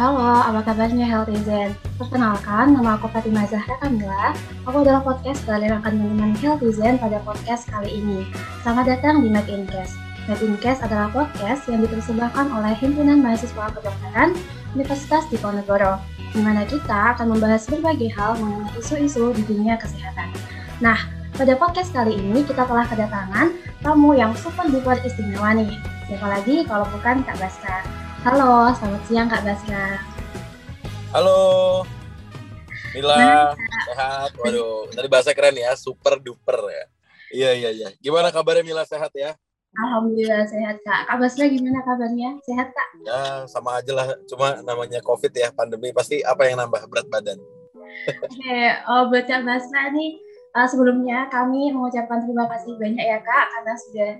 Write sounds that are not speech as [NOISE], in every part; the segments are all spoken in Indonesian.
Halo, apa kabarnya Healthizen? Perkenalkan, nama aku Fatimah Zahra Kamila. Aku adalah podcast dari yang akan menemani Healthizen pada podcast kali ini. Selamat datang di Make Incast. Make Incast adalah podcast yang dipersembahkan oleh Himpunan Mahasiswa Kedokteran Universitas Diponegoro, di mana kita akan membahas berbagai hal mengenai isu-isu di dunia kesehatan. Nah, pada podcast kali ini kita telah kedatangan tamu yang super duper istimewa nih. Siapa lagi kalau bukan Kak Baskar. Halo, selamat siang Kak Baskar. Halo, Mila, sehat? Waduh, tadi bahasa keren ya, super duper ya. Iya, iya, iya. Gimana kabarnya Mila, sehat ya? Alhamdulillah sehat Kak. Kak Basra gimana kabarnya? Sehat Kak? Ya, sama aja lah. Cuma namanya COVID ya, pandemi. Pasti apa yang nambah berat badan? Oke, oh, buat Kak Basra nih, uh, sebelumnya kami mengucapkan terima kasih banyak ya Kak, karena sudah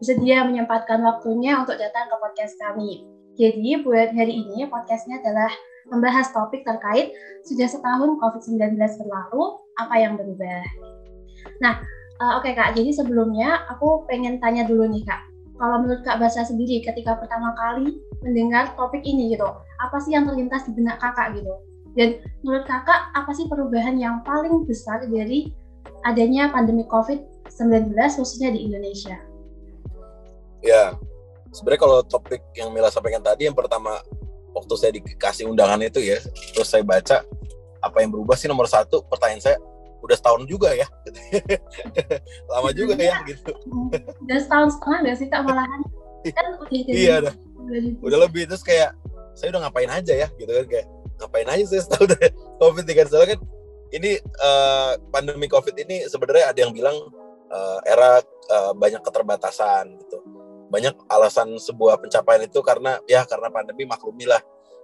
bersedia menyempatkan waktunya untuk datang ke podcast kami. Jadi buat hari ini podcastnya adalah membahas topik terkait sudah setahun COVID-19 berlalu, apa yang berubah. Nah, uh, oke okay, Kak, jadi sebelumnya aku pengen tanya dulu nih Kak. Kalau menurut Kak Basa sendiri ketika pertama kali mendengar topik ini gitu, apa sih yang terlintas di benak Kakak gitu? Dan menurut Kakak, apa sih perubahan yang paling besar dari adanya pandemi COVID-19 khususnya di Indonesia? Ya, sebenarnya kalau topik yang Mila sampaikan tadi yang pertama waktu saya dikasih undangan itu ya terus saya baca apa yang berubah sih nomor satu? Pertanyaan saya udah setahun juga ya? [LAUGHS] Lama juga ya gitu. Udah setahun setengah gak sih kak malahan? Kan udah iya udah, udah lebih terus kayak saya udah ngapain aja ya? Gitu kan kayak ngapain aja saya setahun dari [LAUGHS] covid tiga soalnya kan ini uh, pandemi covid ini sebenarnya ada yang bilang uh, era uh, banyak keterbatasan gitu banyak alasan sebuah pencapaian itu karena ya karena pandemi maklumi lah.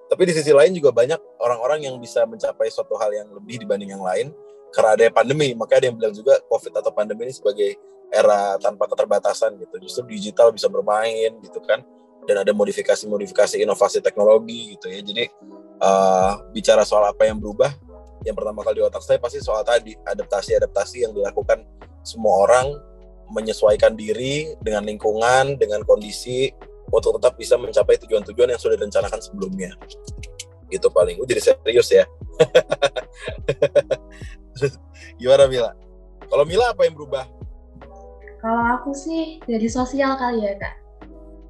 Tapi di sisi lain juga banyak orang-orang yang bisa mencapai suatu hal yang lebih dibanding yang lain karena ada pandemi. Makanya ada yang bilang juga COVID atau pandemi ini sebagai era tanpa keterbatasan gitu. Justru digital bisa bermain gitu kan. Dan ada modifikasi-modifikasi inovasi teknologi gitu ya. Jadi uh, bicara soal apa yang berubah, yang pertama kali di otak saya pasti soal tadi adaptasi-adaptasi yang dilakukan semua orang menyesuaikan diri dengan lingkungan, dengan kondisi untuk tetap bisa mencapai tujuan-tujuan yang sudah direncanakan sebelumnya. Gitu paling. Gue jadi serius ya. [LAUGHS] Gimana Mila? Kalau Mila apa yang berubah? Kalau aku sih dari sosial kali ya kak.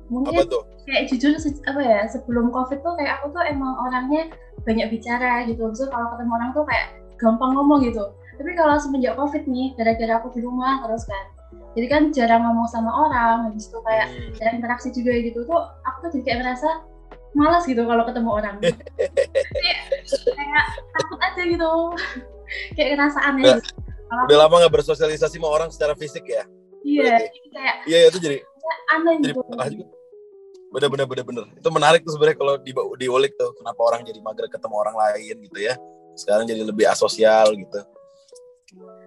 Mungkin apa tuh? kayak jujur apa ya sebelum covid tuh kayak aku tuh emang orangnya banyak bicara gitu. Maksudnya kalau ketemu orang tuh kayak gampang ngomong gitu. Tapi kalau semenjak covid nih, gara-gara aku di rumah terus kan, jadi kan jarang ngomong sama orang habis itu kayak hmm. jarang interaksi juga gitu tuh aku tuh jadi kayak merasa malas gitu kalau ketemu orang. Kayak, [LAUGHS] kayak takut aja gitu. [LAUGHS] Kayak ngerasa aneh udah, gitu. Kalau udah lama nggak bersosialisasi sama orang secara fisik ya? Iya kayak iya itu jadi aneh jadi gitu. juga. Bener bener bener bener. Itu menarik tuh sebenarnya kalau di diulik tuh kenapa orang jadi mager ketemu orang lain gitu ya. Sekarang jadi lebih asosial gitu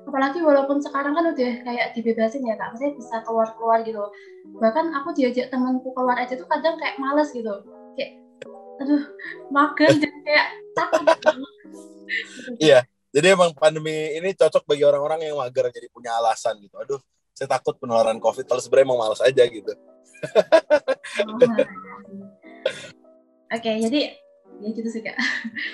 apalagi walaupun sekarang kan udah kayak dibebasin ya kak, maksudnya bisa keluar-keluar gitu. Bahkan aku diajak temanku keluar aja tuh kadang kayak males gitu, kayak aduh mager dan kayak takut. iya, jadi emang pandemi ini cocok bagi orang-orang yang mager jadi punya alasan gitu. Aduh, saya takut penularan COVID, kalau sebenarnya emang males aja gitu. oh, [LAUGHS] Oke, okay, jadi ya gitu sih kak.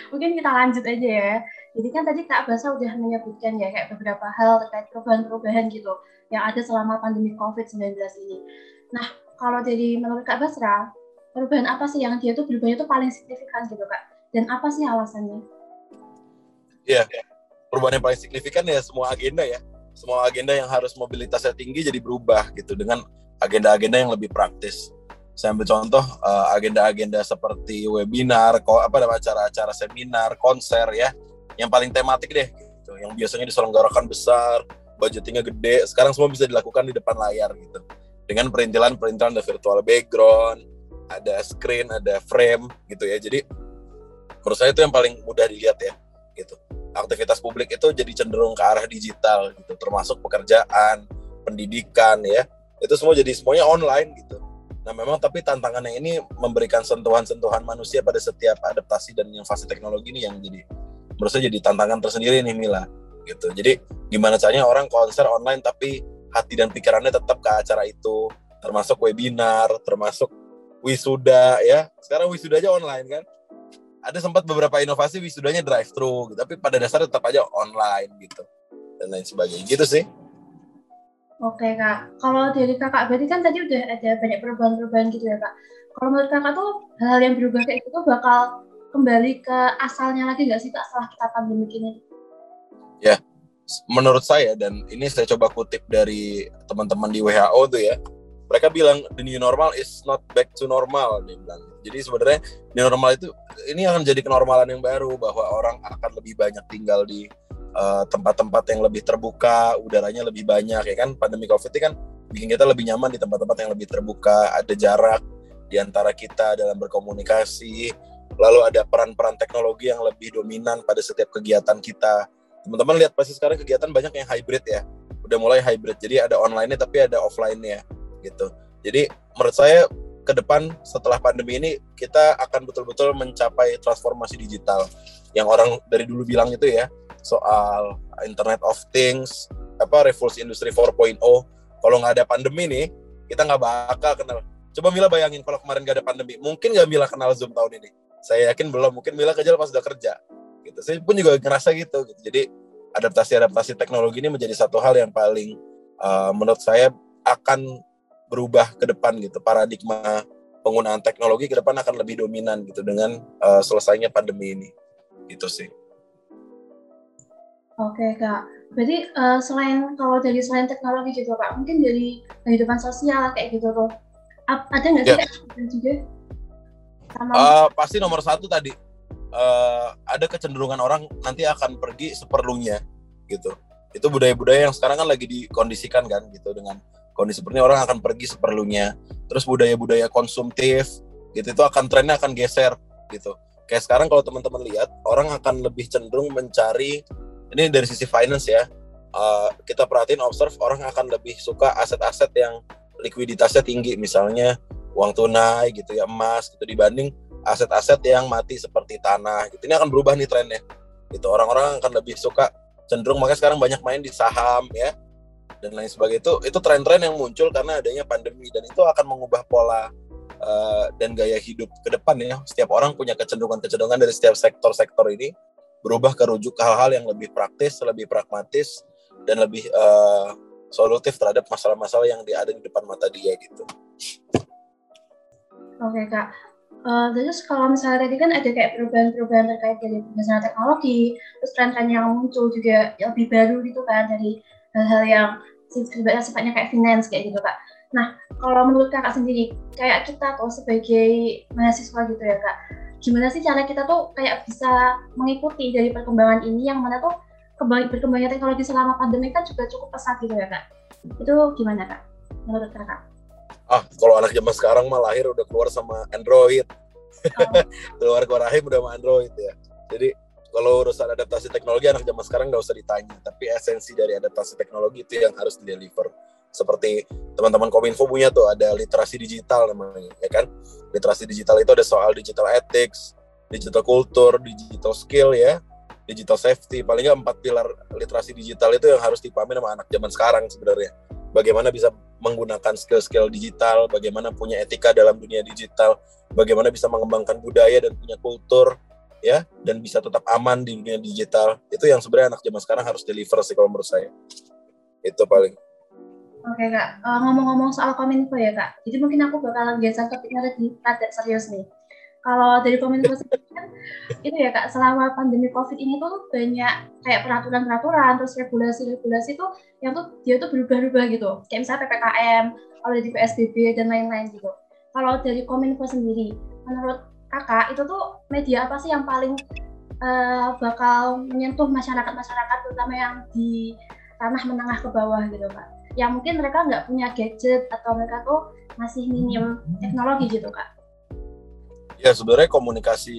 Mungkin kita lanjut aja ya. Jadi kan tadi Kak Basa udah menyebutkan ya kayak beberapa hal terkait perubahan-perubahan gitu yang ada selama pandemi COVID-19 ini. Nah, kalau jadi menurut Kak Basra, perubahan apa sih yang dia tuh berubahnya tuh paling signifikan gitu Kak? Dan apa sih alasannya? Iya, perubahan yang paling signifikan ya semua agenda ya. Semua agenda yang harus mobilitasnya tinggi jadi berubah gitu dengan agenda-agenda yang lebih praktis. Saya ambil contoh eh, agenda-agenda seperti webinar, apa nama acara-acara seminar, konser ya yang paling tematik deh gitu. Yang biasanya diselenggarakan besar budgetingnya gede sekarang semua bisa dilakukan di depan layar gitu. Dengan perintilan-perintilan ada virtual background ada screen ada frame gitu ya. Jadi menurut saya itu yang paling mudah dilihat ya gitu. Aktivitas publik itu jadi cenderung ke arah digital gitu. Termasuk pekerjaan pendidikan ya. Itu semua jadi semuanya online gitu. Nah memang tapi tantangannya ini memberikan sentuhan-sentuhan manusia pada setiap adaptasi dan inovasi teknologi ini yang jadi menurut saya jadi tantangan tersendiri nih Mila gitu. Jadi gimana caranya orang konser online tapi hati dan pikirannya tetap ke acara itu. Termasuk webinar termasuk wisuda ya. Sekarang wisuda aja online kan? Ada sempat beberapa inovasi wisudanya drive thru gitu, tapi pada dasarnya tetap aja online gitu. Dan lain sebagainya. Gitu sih. Oke kak, kalau dari kakak berarti kan tadi udah ada banyak perubahan-perubahan gitu ya kak. Kalau menurut kakak tuh hal yang berubah kayak gitu bakal kembali ke asalnya lagi nggak sih kak setelah kita pandemi ini? Ya, menurut saya dan ini saya coba kutip dari teman-teman di WHO tuh ya, mereka bilang the new normal is not back to normal dia bilang. Jadi sebenarnya new normal itu ini akan jadi kenormalan yang baru bahwa orang akan lebih banyak tinggal di Eh, tempat-tempat uh, yang lebih terbuka, udaranya lebih banyak ya kan. Pandemi Covid ini kan bikin kita lebih nyaman di tempat-tempat yang lebih terbuka, ada jarak di antara kita dalam berkomunikasi. Lalu ada peran-peran teknologi yang lebih dominan pada setiap kegiatan kita. Teman-teman lihat pasti sekarang kegiatan banyak yang hybrid ya. Udah mulai hybrid. Jadi ada online-nya tapi ada offline-nya gitu. Jadi menurut saya ke depan setelah pandemi ini kita akan betul-betul mencapai transformasi digital yang orang dari dulu bilang itu ya soal Internet of Things, apa revolusi industri 4.0. Kalau nggak ada pandemi nih, kita nggak bakal kenal. Coba Mila bayangin kalau kemarin nggak ada pandemi, mungkin nggak Mila kenal Zoom tahun ini. Saya yakin belum. Mungkin Mila kerja pas udah kerja. Gitu. Saya pun juga ngerasa gitu. gitu. Jadi adaptasi-adaptasi teknologi ini menjadi satu hal yang paling uh, menurut saya akan berubah ke depan gitu. Paradigma penggunaan teknologi ke depan akan lebih dominan gitu dengan uh, selesainya pandemi ini. Gitu sih. Oke kak, berarti uh, selain kalau dari selain teknologi juga kak, mungkin dari kehidupan sosial kayak gitu tuh, ada nggak sih yeah. kak juga? Sama... Uh, pasti nomor satu tadi uh, ada kecenderungan orang nanti akan pergi seperlunya gitu. Itu budaya-budaya yang sekarang kan lagi dikondisikan kan gitu dengan kondisi seperti orang akan pergi seperlunya. Terus budaya-budaya konsumtif gitu itu akan trennya akan geser gitu. Kayak sekarang kalau teman-teman lihat orang akan lebih cenderung mencari ini dari sisi finance ya uh, kita perhatiin observe orang akan lebih suka aset-aset yang likuiditasnya tinggi misalnya uang tunai gitu ya emas gitu dibanding aset-aset yang mati seperti tanah gitu. Ini akan berubah nih trennya. Gitu orang-orang akan lebih suka cenderung makanya sekarang banyak main di saham ya dan lain sebagainya. Itu itu tren-tren yang muncul karena adanya pandemi dan itu akan mengubah pola uh, dan gaya hidup ke depan ya. Setiap orang punya kecenderungan-kecenderungan dari setiap sektor-sektor ini berubah ke rujuk ke hal-hal yang lebih praktis, lebih pragmatis, dan lebih uh, solutif terhadap masalah-masalah yang ada di depan mata dia gitu. Oke kak, uh, terus kalau misalnya tadi kan ada kayak perubahan-perubahan terkait dari penggunaan teknologi, terus tren-tren yang muncul juga yang lebih baru gitu kan dari hal-hal yang sifatnya kayak finance kayak gitu kak. Nah, kalau menurut kakak sendiri, kayak kita tuh sebagai mahasiswa gitu ya kak, gimana sih cara kita tuh kayak bisa mengikuti dari perkembangan ini yang mana tuh berkembangnya teknologi selama pandemi kan juga cukup pesat gitu ya kak? Itu gimana kak menurut kakak ah kalau anak zaman sekarang mah lahir udah keluar sama Android. Oh. [LAUGHS] keluar keluar rahim udah sama Android ya. Jadi kalau urusan adaptasi teknologi anak zaman sekarang nggak usah ditanya tapi esensi dari adaptasi teknologi itu yang harus di deliver seperti teman-teman Kominfo punya tuh ada literasi digital namanya ya kan? Literasi digital itu ada soal digital ethics digital kultur digital skill ya. Digital safety paling nggak empat pilar literasi digital itu yang harus dipahami sama anak zaman sekarang sebenarnya bagaimana bisa menggunakan skill-skill digital bagaimana punya etika dalam dunia digital bagaimana bisa mengembangkan budaya dan punya kultur ya dan bisa tetap aman di dunia digital. Itu yang sebenarnya anak zaman sekarang harus deliver sih kalau menurut saya. Itu paling. Oke kak, uh, ngomong-ngomong soal kominfo ya kak, jadi mungkin aku bakalan geser topiknya lebih rada serius nih. Kalau dari sendiri kan, itu ya kak, selama pandemi covid ini tuh banyak kayak peraturan-peraturan, terus regulasi-regulasi tuh yang tuh dia tuh berubah-ubah gitu. Kayak misalnya ppkm, kalau dari psbb dan lain-lain gitu. Kalau dari kominfo sendiri, menurut kakak itu tuh media apa sih yang paling uh, bakal menyentuh masyarakat-masyarakat, terutama yang di tanah menengah ke bawah gitu kak? yang mungkin mereka nggak punya gadget atau mereka tuh masih minim teknologi gitu kak. Ya sebenarnya komunikasi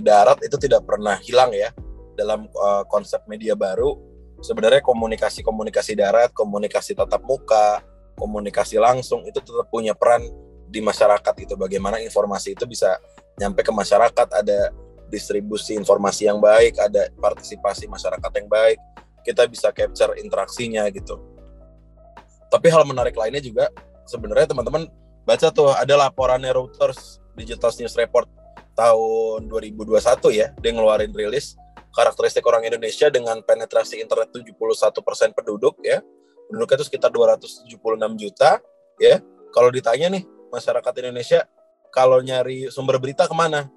darat itu tidak pernah hilang ya dalam uh, konsep media baru. Sebenarnya komunikasi-komunikasi darat, komunikasi tatap muka, komunikasi langsung itu tetap punya peran di masyarakat itu. Bagaimana informasi itu bisa nyampe ke masyarakat, ada distribusi informasi yang baik, ada partisipasi masyarakat yang baik, kita bisa capture interaksinya gitu tapi hal menarik lainnya juga sebenarnya teman-teman baca tuh ada laporannya Reuters Digital News Report tahun 2021 ya, dia ngeluarin rilis karakteristik orang Indonesia dengan penetrasi internet 71% penduduk ya. Penduduknya itu sekitar 276 juta ya. Kalau ditanya nih masyarakat Indonesia kalau nyari sumber berita ke mana?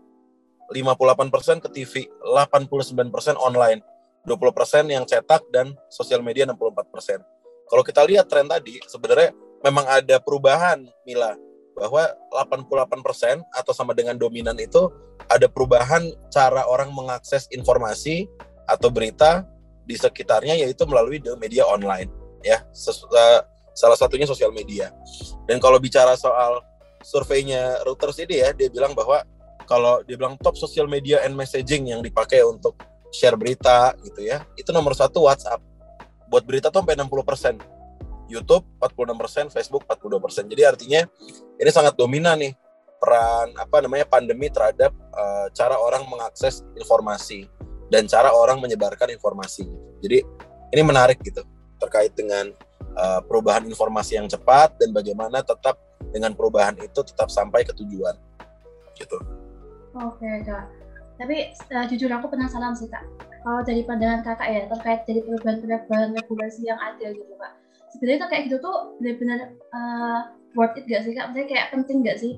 58% ke TV, 89% online, 20% yang cetak dan sosial media 64%. Kalau kita lihat tren tadi, sebenarnya memang ada perubahan, Mila, bahwa 88% atau sama dengan dominan itu ada perubahan cara orang mengakses informasi atau berita di sekitarnya yaitu melalui media online ya. Eh, salah satunya sosial media. Dan kalau bicara soal surveinya Reuters ini ya dia bilang bahwa kalau dia bilang top social media and messaging yang dipakai untuk share berita gitu ya itu nomor satu WhatsApp. Buat berita tuh sampai 60 persen YouTube 46 persen Facebook 42 persen jadi artinya ini sangat dominan nih peran apa namanya pandemi terhadap uh, cara orang mengakses informasi dan cara orang menyebarkan informasi jadi ini menarik gitu terkait dengan uh, perubahan informasi yang cepat dan bagaimana tetap dengan perubahan itu tetap sampai ke tujuan gitu. Oke kak. Tapi uh, jujur aku penasaran sih kak. Kalau dari pandangan kakak ya terkait dari perubahan-perubahan regulasi yang ada gitu kak. Sebenarnya kayak gitu tuh benar-benar uh, worth it gak sih kak? Maksudnya kayak penting gak sih?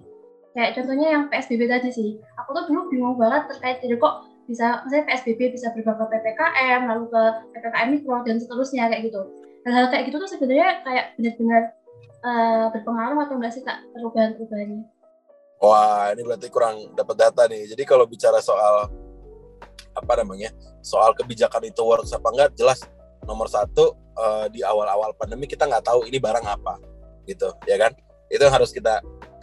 Kayak contohnya yang PSBB tadi sih. Aku tuh dulu bingung banget terkait dari kok bisa, misalnya PSBB bisa berubah ke PPKM, lalu ke PPKM mikro dan seterusnya kayak gitu. Hal-hal kayak gitu tuh sebenarnya kayak benar-benar uh, berpengaruh atau enggak sih kak perubahan-perubahannya? Wah, ini berarti kurang dapat data nih. Jadi kalau bicara soal apa namanya, soal kebijakan itu works apa enggak, jelas nomor satu uh, di awal-awal pandemi kita nggak tahu ini barang apa, gitu, ya kan? Itu yang harus kita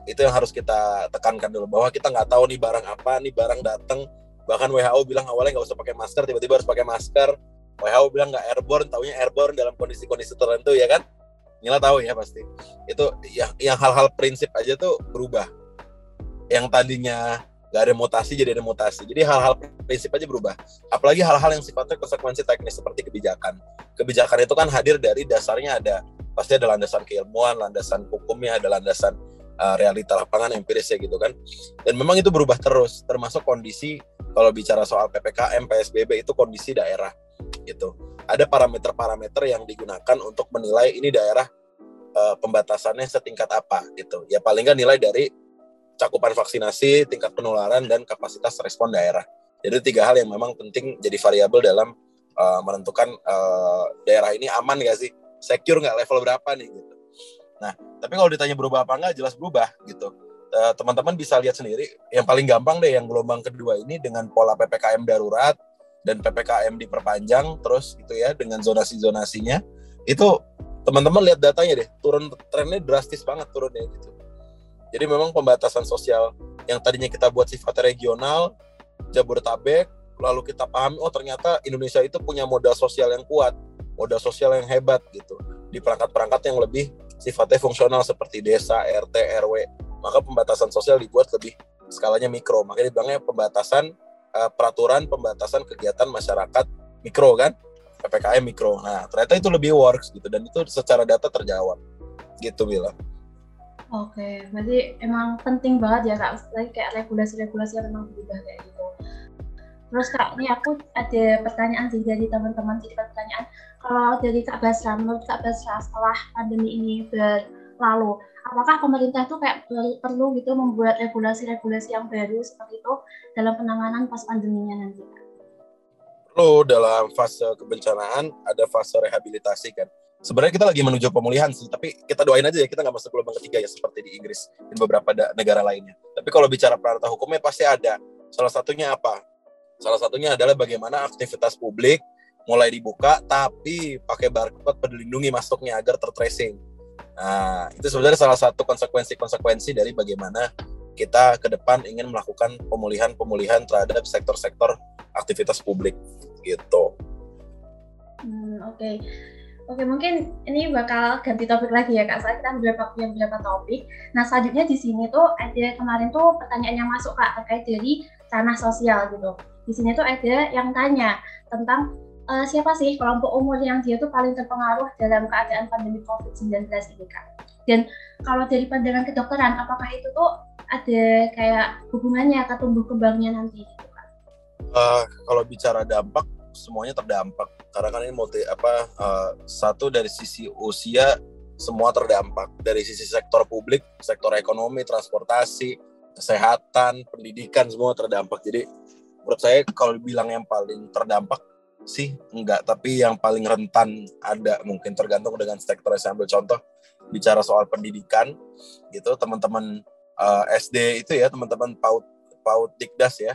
itu yang harus kita tekankan dulu bahwa kita nggak tahu nih barang apa, nih barang datang. Bahkan WHO bilang awalnya nggak usah pakai masker, tiba-tiba harus pakai masker. WHO bilang nggak airborne, taunya airborne dalam kondisi-kondisi tertentu ya kan? Nila tahu ya pasti. Itu yang yang hal-hal prinsip aja tuh berubah yang tadinya nggak ada mutasi jadi ada mutasi. Jadi hal-hal prinsip aja berubah. Apalagi hal-hal yang sifatnya konsekuensi teknis seperti kebijakan. Kebijakan itu kan hadir dari dasarnya ada pasti ada landasan keilmuan, landasan hukumnya, ada landasan uh, realita lapangan empiris ya gitu kan. Dan memang itu berubah terus, termasuk kondisi kalau bicara soal PPKM, PSBB itu kondisi daerah gitu. Ada parameter-parameter yang digunakan untuk menilai ini daerah uh, pembatasannya setingkat apa gitu. Ya paling nggak nilai dari cakupan vaksinasi, tingkat penularan, dan kapasitas respon daerah. Jadi tiga hal yang memang penting jadi variabel dalam uh, menentukan uh, daerah ini aman gak sih, secure nggak level berapa nih gitu. Nah, tapi kalau ditanya berubah apa enggak, jelas berubah gitu. Uh, teman-teman bisa lihat sendiri, yang paling gampang deh yang gelombang kedua ini dengan pola PPKM darurat dan PPKM diperpanjang terus gitu ya dengan zonasi-zonasinya, itu teman-teman lihat datanya deh, turun trennya drastis banget turunnya gitu jadi memang pembatasan sosial yang tadinya kita buat sifatnya regional, Jabodetabek, lalu kita pahami oh ternyata Indonesia itu punya modal sosial yang kuat, modal sosial yang hebat gitu di perangkat-perangkat yang lebih sifatnya fungsional seperti desa, RT, RW. Maka pembatasan sosial dibuat lebih skalanya mikro. Makanya dibilangnya pembatasan uh, peraturan pembatasan kegiatan masyarakat mikro kan, PPKM mikro. Nah, ternyata itu lebih works gitu dan itu secara data terjawab. Gitu bilang. Oke, berarti emang penting banget ya kak, lagi kayak regulasi-regulasi yang memang berubah kayak gitu. Terus kak, ini aku ada pertanyaan sih dari teman-teman, jadi pertanyaan, kalau dari kak Basra, menurut kak Basra setelah pandemi ini berlalu, apakah pemerintah itu kayak perlu gitu membuat regulasi-regulasi yang baru seperti itu dalam penanganan pas pandeminya nanti? Perlu dalam fase kebencanaan ada fase rehabilitasi kan sebenarnya kita lagi menuju pemulihan sih, tapi kita doain aja ya kita nggak masuk gelombang ketiga ya seperti di Inggris dan beberapa negara lainnya. Tapi kalau bicara peralatan hukumnya pasti ada. Salah satunya apa? Salah satunya adalah bagaimana aktivitas publik mulai dibuka, tapi pakai barcode peduli lindungi masuknya agar tertracing. Nah, itu sebenarnya salah satu konsekuensi-konsekuensi dari bagaimana kita ke depan ingin melakukan pemulihan-pemulihan terhadap sektor-sektor aktivitas publik gitu. Hmm, Oke, okay. Oke, mungkin ini bakal ganti topik lagi ya Kak. Soalnya kita beberapa punya beberapa topik. Nah, selanjutnya di sini tuh ada kemarin tuh pertanyaan yang masuk Kak terkait dari tanah sosial gitu. Di sini tuh ada yang tanya tentang uh, siapa sih kelompok umur yang dia tuh paling terpengaruh dalam keadaan pandemi COVID-19 ini Kak. Dan kalau dari pandangan kedokteran, apakah itu tuh ada kayak hubungannya ke tumbuh kembangnya nanti gitu kan? Uh, kalau bicara dampak semuanya terdampak. Karena kan ini multi apa uh, satu dari sisi usia semua terdampak. Dari sisi sektor publik, sektor ekonomi, transportasi, kesehatan, pendidikan semua terdampak. Jadi menurut saya kalau bilang yang paling terdampak sih enggak, tapi yang paling rentan ada mungkin tergantung dengan sektor saya ambil contoh. Bicara soal pendidikan gitu teman-teman uh, eh, SD itu ya teman-teman PAUD PAUD Dikdas ya.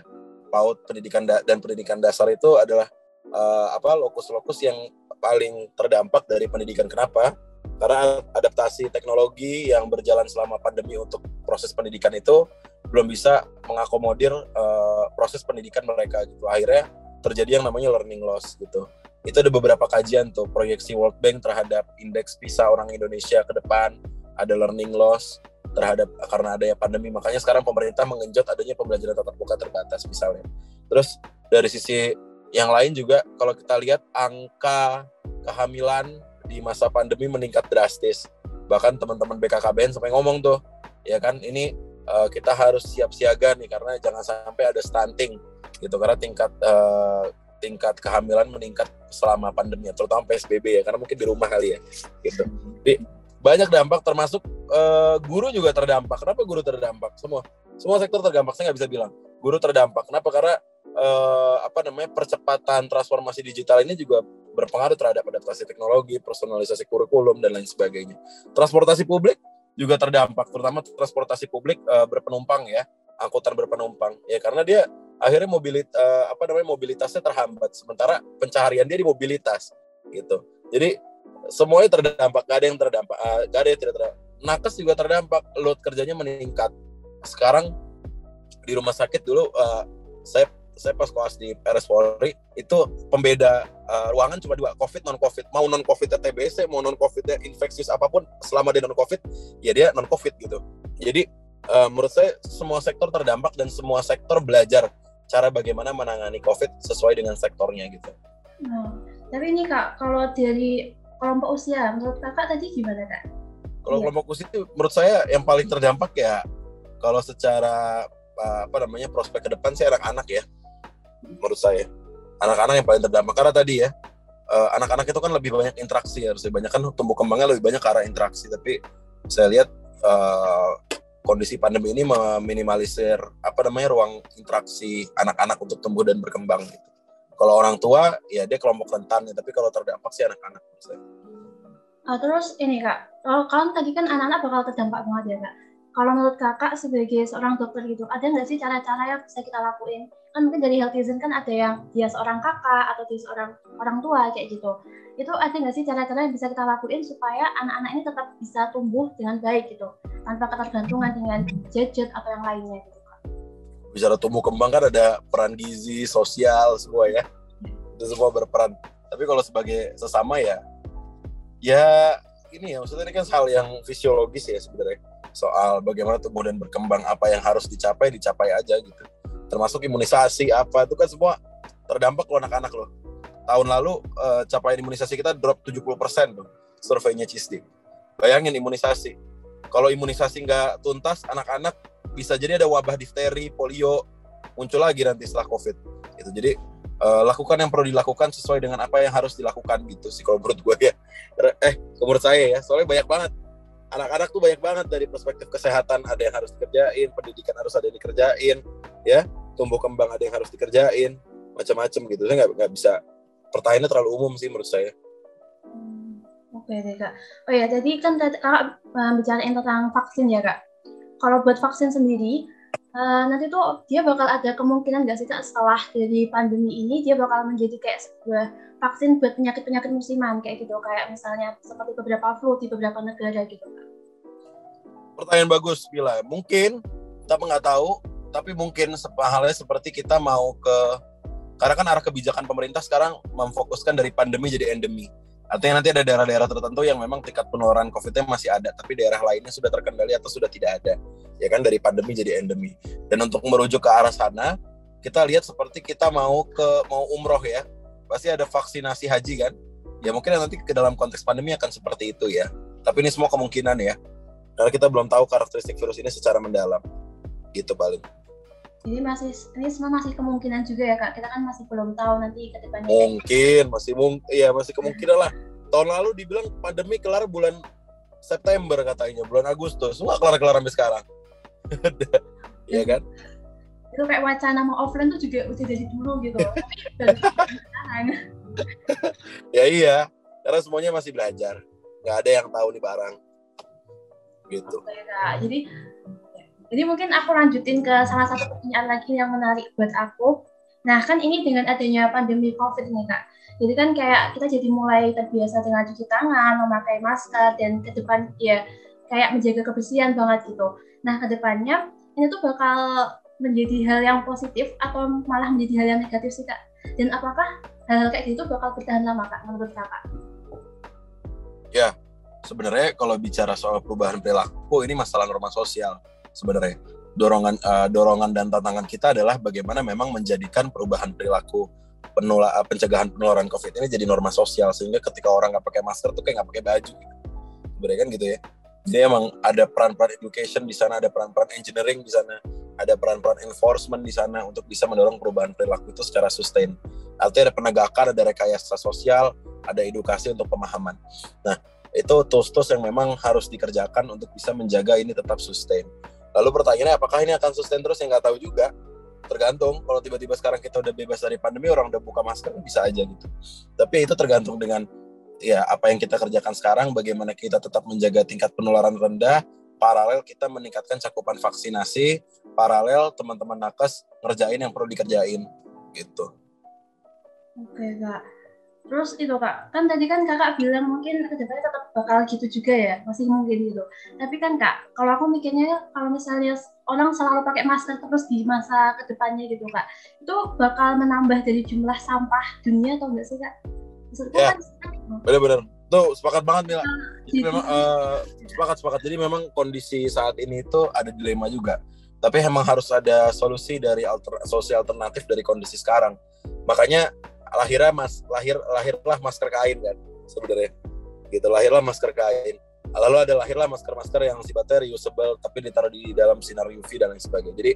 PAUD pendidikan da dan pendidikan dasar itu adalah uh, apa lokus-lokus yang paling terdampak dari pendidikan. Kenapa? Karena adaptasi teknologi yang berjalan selama pandemi untuk proses pendidikan itu belum bisa mengakomodir uh, proses pendidikan mereka gitu. Akhirnya terjadi yang namanya learning loss gitu. Itu ada beberapa kajian tuh proyeksi World Bank terhadap indeks PISA orang Indonesia ke depan ada learning loss terhadap karena adanya pandemi. Makanya sekarang pemerintah mengenjot adanya pembelajaran tatap muka terbatas misalnya. Terus dari sisi yang lain juga kalau kita lihat angka kehamilan di masa pandemi meningkat drastis. Bahkan teman-teman BKKBN sampai ngomong tuh ya kan ini uh, kita harus siap siaga nih karena jangan sampai ada stunting gitu. Karena tingkat uh, tingkat kehamilan meningkat selama pandemi terutama PSBB ya karena mungkin di rumah kali ya gitu. Jadi banyak dampak termasuk uh, guru juga terdampak. Kenapa guru terdampak? Semua semua sektor terdampak saya nggak bisa bilang. Guru terdampak. Kenapa? Karena uh, apa namanya percepatan transformasi digital ini juga berpengaruh terhadap adaptasi teknologi, personalisasi kurikulum dan lain sebagainya. Transportasi publik juga terdampak, terutama transportasi publik uh, berpenumpang ya, angkutan berpenumpang. Ya karena dia akhirnya mobilit uh, apa namanya mobilitasnya terhambat sementara pencaharian dia di mobilitas gitu. Jadi semuanya terdampak gak ada yang terdampak uh, gak ada yang tidak terdampak. Nakes juga terdampak load kerjanya meningkat. Sekarang di rumah sakit dulu uh, saya saya pas koas di RS Polri itu pembeda uh, ruangan cuma dua COVID non COVID mau non COVID TBC mau non COVID infeksius apa pun selama dia non COVID ya dia non COVID gitu jadi uh, menurut saya semua sektor terdampak dan semua sektor belajar cara bagaimana menangani COVID sesuai dengan sektornya gitu. Oh, tapi ini kak, kalau dari kelompok usia, menurut kakak tadi gimana kak? Kalau iya. kelompok usia itu menurut saya yang paling terdampak ya kalau secara apa namanya prospek ke depan sih anak-anak ya, menurut saya anak-anak yang paling terdampak karena tadi ya eh, anak-anak itu kan lebih banyak interaksi harusnya banyak kan tumbuh kembangnya lebih banyak ke arah interaksi tapi saya lihat uh, kondisi pandemi ini meminimalisir apa namanya ruang interaksi anak-anak untuk tumbuh dan berkembang gitu. Kalau orang tua ya dia kelompok rentan ya, tapi kalau terdampak sih anak-anak. Uh, terus ini kak, kalau kan tadi kan anak-anak bakal terdampak banget ya kak. Kalau menurut kakak sebagai seorang dokter gitu, ada nggak sih cara-cara yang bisa kita lakuin? Kan mungkin dari healthizen kan ada yang dia seorang kakak atau dia seorang orang tua kayak gitu. Itu ada nggak sih cara-cara yang bisa kita lakuin supaya anak-anak ini tetap bisa tumbuh dengan baik gitu tanpa ketergantungan dengan gadget atau yang lainnya gitu bicara tumbuh kembang kan ada peran gizi sosial semua ya. Itu semua berperan. Tapi kalau sebagai sesama ya ya ini ya maksudnya ini kan hal yang fisiologis ya sebenarnya. Soal bagaimana tumbuh dan berkembang apa yang harus dicapai dicapai aja gitu termasuk imunisasi apa itu kan semua terdampak lo anak-anak loh tahun lalu uh, capaian imunisasi kita drop 70% tuh surveinya CISD. Bayangin imunisasi. Kalau imunisasi nggak tuntas, anak-anak bisa jadi ada wabah difteri, polio, muncul lagi nanti setelah COVID. Gitu. Jadi uh, lakukan yang perlu dilakukan sesuai dengan apa yang harus dilakukan gitu sih kalau menurut gue ya. Eh, menurut saya ya, soalnya banyak banget. Anak-anak tuh banyak banget dari perspektif kesehatan ada yang harus dikerjain, pendidikan harus ada yang dikerjain, ya, tumbuh kembang ada yang harus dikerjain, macam-macam gitu. Saya nggak nggak bisa pertanyaannya terlalu umum sih menurut saya. Hmm, oke deh kak. Oh ya, tadi kan kakak uh, bicarain tentang vaksin ya kak. Kalau buat vaksin sendiri, uh, nanti tuh dia bakal ada kemungkinan nggak sih kak setelah dari pandemi ini dia bakal menjadi kayak sebuah vaksin buat penyakit-penyakit musiman kayak gitu, kayak misalnya seperti beberapa flu di beberapa negara gitu kak. Pertanyaan bagus, Bila. Mungkin, tapi nggak tahu, tapi mungkin halnya seperti kita mau ke karena kan arah kebijakan pemerintah sekarang memfokuskan dari pandemi jadi endemi. Artinya nanti ada daerah-daerah tertentu yang memang tingkat penularan COVID-nya masih ada, tapi daerah lainnya sudah terkendali atau sudah tidak ada. Ya kan dari pandemi jadi endemi. Dan untuk merujuk ke arah sana, kita lihat seperti kita mau ke mau umroh ya, pasti ada vaksinasi haji kan. Ya mungkin nanti ke dalam konteks pandemi akan seperti itu ya. Tapi ini semua kemungkinan ya. Karena kita belum tahu karakteristik virus ini secara mendalam. gitu paling jadi masih ini semua masih kemungkinan juga ya kak. Kita kan masih belum tahu nanti ke depannya. Mungkin masih mungkin iya masih kemungkinan lah. Tahun lalu dibilang pandemi kelar bulan September katanya bulan Agustus. Nggak kelar kelar sampai sekarang. [LAUGHS] Iya kan? Itu kayak wacana mau offline tuh juga udah dari dulu gitu. [LAUGHS] [LAUGHS] Ya iya karena semuanya masih belajar. Nggak ada yang tahu nih barang. Gitu. Oke, kak. jadi jadi mungkin aku lanjutin ke salah satu pertanyaan lagi yang menarik buat aku. Nah kan ini dengan adanya pandemi covid ini kak. Jadi kan kayak kita jadi mulai terbiasa dengan cuci tangan memakai masker dan ke depan ya kayak menjaga kebersihan banget gitu. Nah ke depannya ini tuh bakal menjadi hal yang positif atau malah menjadi hal yang negatif sih kak? Dan apakah hal, kayak gitu bakal bertahan lama kak menurut kakak? Ya, sebenarnya kalau bicara soal perubahan perilaku ini masalah norma sosial sebenarnya. Dorongan uh, dorongan dan tantangan kita adalah bagaimana memang menjadikan perubahan perilaku penula, uh, pencegahan penularan COVID ini jadi norma sosial sehingga ketika orang nggak pakai masker tuh kayak nggak pakai baju. Sebenarnya kan gitu ya. Jadi emang ada peran-peran education di sana, ada peran-peran engineering di sana, ada peran-peran enforcement di sana untuk bisa mendorong perubahan perilaku itu secara sustain. Artinya ada penegakan, ada rekayasa sosial, ada edukasi untuk pemahaman. Nah, itu tools-tools yang memang harus dikerjakan untuk bisa menjaga ini tetap sustain. Lalu pertanyaannya apakah ini akan sustain terus? Yang nggak tahu juga. Tergantung. Kalau tiba-tiba sekarang kita udah bebas dari pandemi, orang udah buka masker bisa aja gitu. Tapi itu tergantung dengan ya apa yang kita kerjakan sekarang, bagaimana kita tetap menjaga tingkat penularan rendah, paralel kita meningkatkan cakupan vaksinasi, paralel teman-teman nakes ngerjain yang perlu dikerjain gitu. Oke kak. Terus itu kak, kan tadi kan kakak bilang mungkin ke depannya tetap bakal gitu juga ya, masih mungkin gitu. Tapi kan kak, kalau aku mikirnya kalau misalnya orang selalu pakai masker terus di masa ke depannya gitu kak, itu bakal menambah dari jumlah sampah dunia atau enggak sih kak? Maksudku ya, kan, bener-bener. Tuh sepakat banget Mila. Jadi gitu. memang uh, sepakat sepakat. Jadi memang kondisi saat ini itu ada dilema juga. Tapi memang harus ada solusi dari alter, solusi alternatif dari kondisi sekarang. Makanya lahirnya mas lahir lahirlah masker kain kan sebenarnya. Gitu lahirlah masker kain. Lalu ada lahirlah masker-masker yang sifatnya reusable tapi ditaruh di dalam sinar UV dan lain sebagainya. Jadi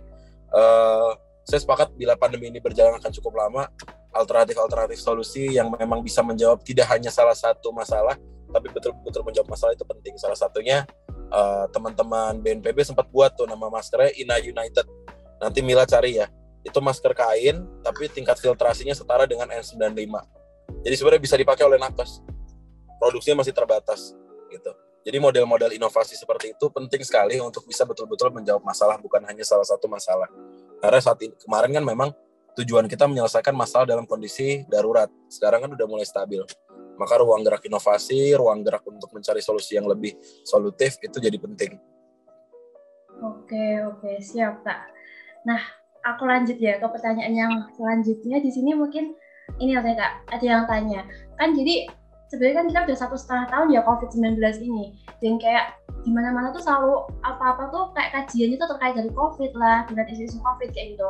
uh, saya sepakat bila pandemi ini berjalan akan cukup lama alternatif-alternatif solusi yang memang bisa menjawab tidak hanya salah satu masalah tapi betul-betul menjawab masalah itu penting. Salah satunya uh, teman-teman BNPB sempat buat tuh nama maskernya Ina United. Nanti Mila cari ya itu masker kain tapi tingkat filtrasinya setara dengan N95 jadi sebenarnya bisa dipakai oleh nakes. Produksinya masih terbatas gitu. Jadi model-model inovasi seperti itu penting sekali untuk bisa betul-betul menjawab masalah bukan hanya salah satu masalah. Karena saat ini kemarin kan memang tujuan kita menyelesaikan masalah dalam kondisi darurat. Sekarang kan udah mulai stabil. Maka ruang gerak inovasi ruang gerak untuk mencari solusi yang lebih solutif itu jadi penting. Oke oke. Siap kak. Nah aku lanjut ya ke pertanyaan yang selanjutnya. Di sini mungkin ini ada kak. Ada yang tanya. Kan jadi sebenarnya kan kita udah satu setengah tahun ya COVID-19 ini. Dan kayak di mana-mana tuh selalu apa-apa tuh kayak kajiannya tuh terkait dari COVID lah dengan isu-isu COVID kayak gitu.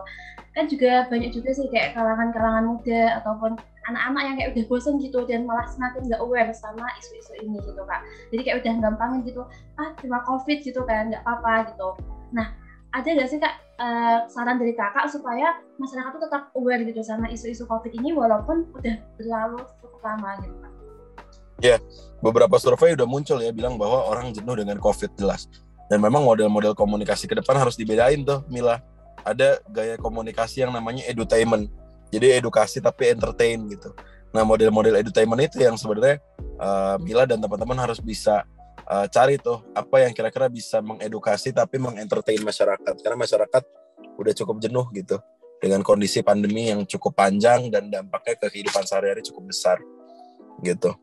Kan juga banyak juga sih kayak kalangan-kalangan muda ataupun anak-anak yang kayak udah bosen gitu dan malah semakin nggak aware sama isu-isu ini gitu kak. Jadi kayak udah gampangin gitu ah cuma COVID gitu kan nggak apa-apa gitu. Nah ada nggak sih kak uh, saran dari kakak supaya masyarakat itu tetap aware gitu sama isu-isu COVID ini walaupun udah berlalu cukup lama gitu kak? Ya, beberapa survei udah muncul ya bilang bahwa orang jenuh dengan COVID jelas. Dan memang model-model komunikasi ke depan harus dibedain tuh, Mila. Ada gaya komunikasi yang namanya edutainment. Jadi edukasi tapi entertain gitu. Nah, model-model edutainment itu yang sebenarnya uh, Mila dan teman-teman harus bisa uh, cari tuh apa yang kira-kira bisa mengedukasi tapi mengentertain masyarakat karena masyarakat udah cukup jenuh gitu dengan kondisi pandemi yang cukup panjang dan dampaknya ke kehidupan sehari-hari cukup besar gitu.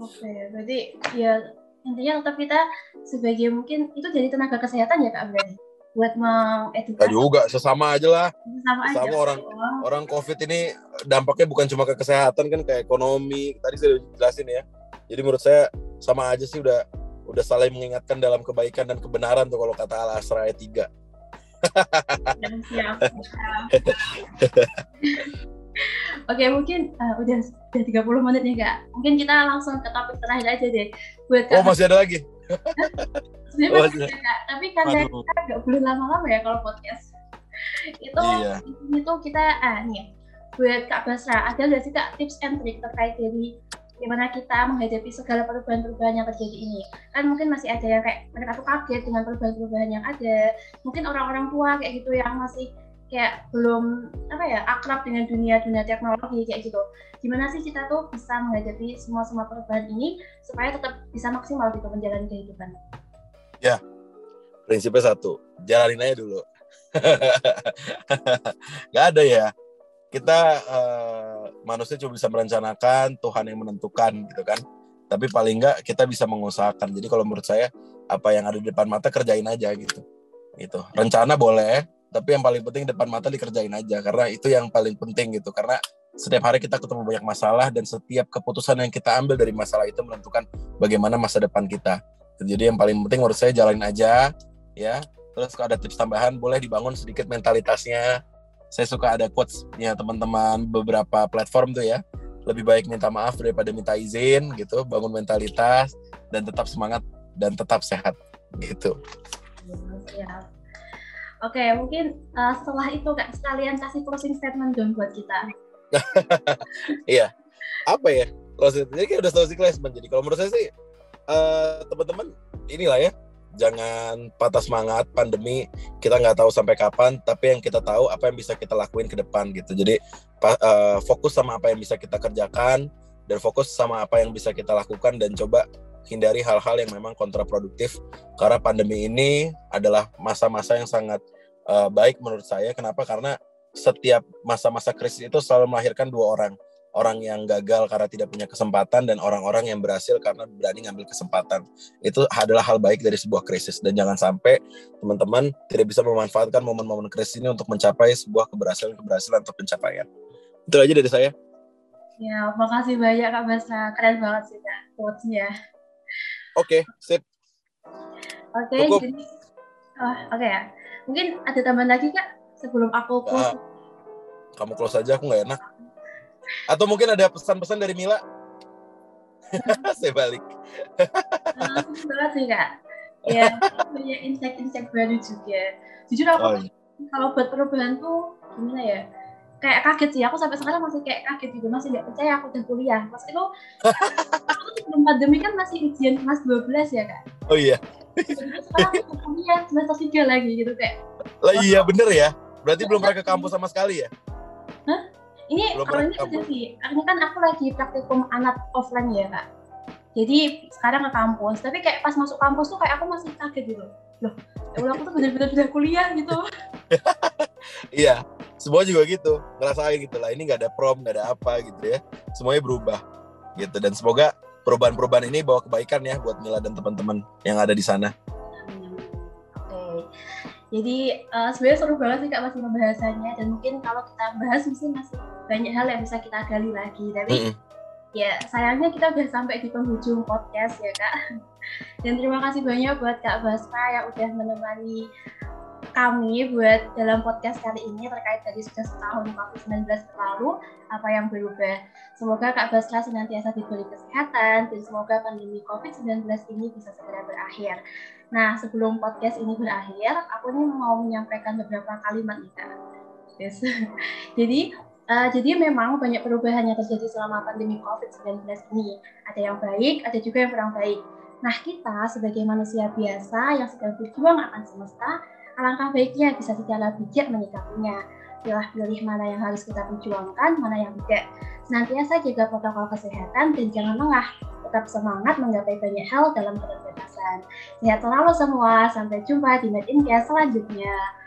Oke, berarti ya intinya tetap kita sebagai mungkin itu jadi tenaga kesehatan ya kak berarti buat mengedukasi. Ya juga sesama aja lah. Sesama, sesama aja. orang oh. orang COVID ini dampaknya bukan cuma ke kesehatan kan ke ekonomi. Tadi saya jelasin ya. Jadi menurut saya sama aja sih udah udah saling mengingatkan dalam kebaikan dan kebenaran tuh kalau kata Al Asra ayat 3. siap, [LAUGHS] Oke, mungkin uh, udah udah 30 menit nih, Kak. Mungkin kita langsung ke topik terakhir aja deh. Buat Oh, masih ada lagi? [LAUGHS] Sebenarnya oh, ya, tapi karena kita nggak boleh lama-lama ya kalau podcast. [LAUGHS] itu iya. itu kita ah nih buat Kak Basra ada nggak sih Kak tips and trick terkait dari gimana kita menghadapi segala perubahan-perubahan yang terjadi ini. Kan mungkin masih ada yang kayak mereka tuh kaget dengan perubahan-perubahan yang ada. Mungkin orang-orang tua kayak gitu yang masih kayak belum apa ya akrab dengan dunia dunia teknologi kayak gitu. Gimana sih kita tuh bisa menghadapi semua semua perubahan ini supaya tetap bisa maksimal gitu menjalani kehidupan? Ya prinsipnya satu jalanin aja dulu. [LAUGHS] Nggak ada ya kita uh, manusia cuma bisa merencanakan Tuhan yang menentukan gitu kan. Tapi paling enggak kita bisa mengusahakan. Jadi kalau menurut saya apa yang ada di depan mata kerjain aja gitu. Gitu. Rencana boleh tapi yang paling penting depan mata dikerjain aja. Karena itu yang paling penting gitu. Karena setiap hari kita ketemu banyak masalah dan setiap keputusan yang kita ambil dari masalah itu menentukan bagaimana masa depan kita. Jadi yang paling penting menurut saya jalanin aja ya. Terus kalau ada tips tambahan boleh dibangun sedikit mentalitasnya saya suka ada quotes ya teman-teman beberapa platform tuh ya. Lebih baik minta maaf daripada minta izin gitu bangun mentalitas dan tetap semangat dan tetap sehat gitu. Ya. oke mungkin uh, setelah itu kak sekalian kasih closing statement dong buat kita. [LAUGHS] Iya. Apa ya closing? Jadi kayak udah closing statement. Jadi kalau menurut saya sih uh, teman-teman inilah ya jangan patah semangat pandemi kita nggak tahu sampai kapan tapi yang kita tahu apa yang bisa kita lakuin ke depan gitu. Jadi uh, fokus sama apa yang bisa kita kerjakan dan fokus sama apa yang bisa kita lakukan dan coba hindari hal-hal yang memang kontraproduktif karena pandemi ini adalah masa-masa yang sangat uh, baik menurut saya. Kenapa? Karena setiap masa-masa krisis itu selalu melahirkan dua orang orang yang gagal karena tidak punya kesempatan dan orang-orang yang berhasil karena berani ngambil kesempatan. Itu adalah hal baik dari sebuah krisis dan jangan sampai teman-teman tidak bisa memanfaatkan momen-momen krisis ini untuk mencapai sebuah keberhasilan-keberhasilan atau pencapaian. Itu aja dari saya. Ya, makasih banyak Kak Basa. Keren banget sih Kak quotes-nya. Oke, okay, sip. Oke, okay, jadi oh, oke okay ya. Mungkin ada tambahan lagi Kak sebelum aku close. Nah, kamu close aja aku nggak enak. Atau mungkin ada pesan-pesan dari Mila? [LAUGHS] Saya balik. Nah, banget sih kak. Ya, punya insight-insight baru juga. Jujur aku oh, iya. kalau buat perubahan tuh gimana ya? Kayak kaget sih. Aku sampai sekarang masih kayak kaget gitu. Masih nggak percaya aku udah kuliah. Pas itu aku tuh sebelum pandemi kan masih ujian kelas 12 ya kak. Oh iya. sekarang aku kuliah semester 3 lagi gitu kayak. Lah iya bener ya. Berarti belum pernah ke kampus sama sekali ya? Hah? Ini kalau ini sih, ini kan aku lagi praktikum anak offline ya kak. Jadi sekarang ke kampus, tapi kayak pas masuk kampus tuh kayak aku masih kaget gitu. Loh, ya aku tuh bener-bener udah kuliah gitu. [LAUGHS] iya, semua juga gitu, ngerasain gitu lah. Ini nggak ada prom, nggak ada apa gitu ya. Semuanya berubah gitu dan semoga perubahan-perubahan ini bawa kebaikan ya buat Mila dan teman-teman yang ada di sana. Jadi uh, sebenarnya seru banget sih kak masih pembahasannya dan mungkin kalau kita bahas mesti masih banyak hal yang bisa kita gali lagi. Tapi mm -hmm. ya sayangnya kita udah sampai di penghujung podcast ya kak. [LAUGHS] Dan terima kasih banyak buat kak Basra yang udah menemani kami buat dalam podcast kali ini terkait dari sudah setahun COVID-19 berlalu, apa yang berubah. Semoga Kak Basra senantiasa diberi kesehatan dan semoga pandemi COVID-19 ini bisa segera berakhir. Nah, sebelum podcast ini berakhir, aku nih mau menyampaikan beberapa kalimat nih Kak. Yes. [LAUGHS] jadi uh, jadi memang banyak perubahan yang terjadi selama pandemi COVID-19 ini. Ada yang baik, ada juga yang kurang baik. Nah, kita sebagai manusia biasa yang sedang berjuang akan semesta, alangkah baiknya bisa secara bijak menyikapinya. Pilih-pilih mana yang harus kita perjuangkan, mana yang tidak. Senantiasa jaga protokol kesehatan dan jangan lengah tetap semangat menggapai banyak hal dalam keterbatasan. Sehat selalu semua, sampai jumpa di Made in selanjutnya.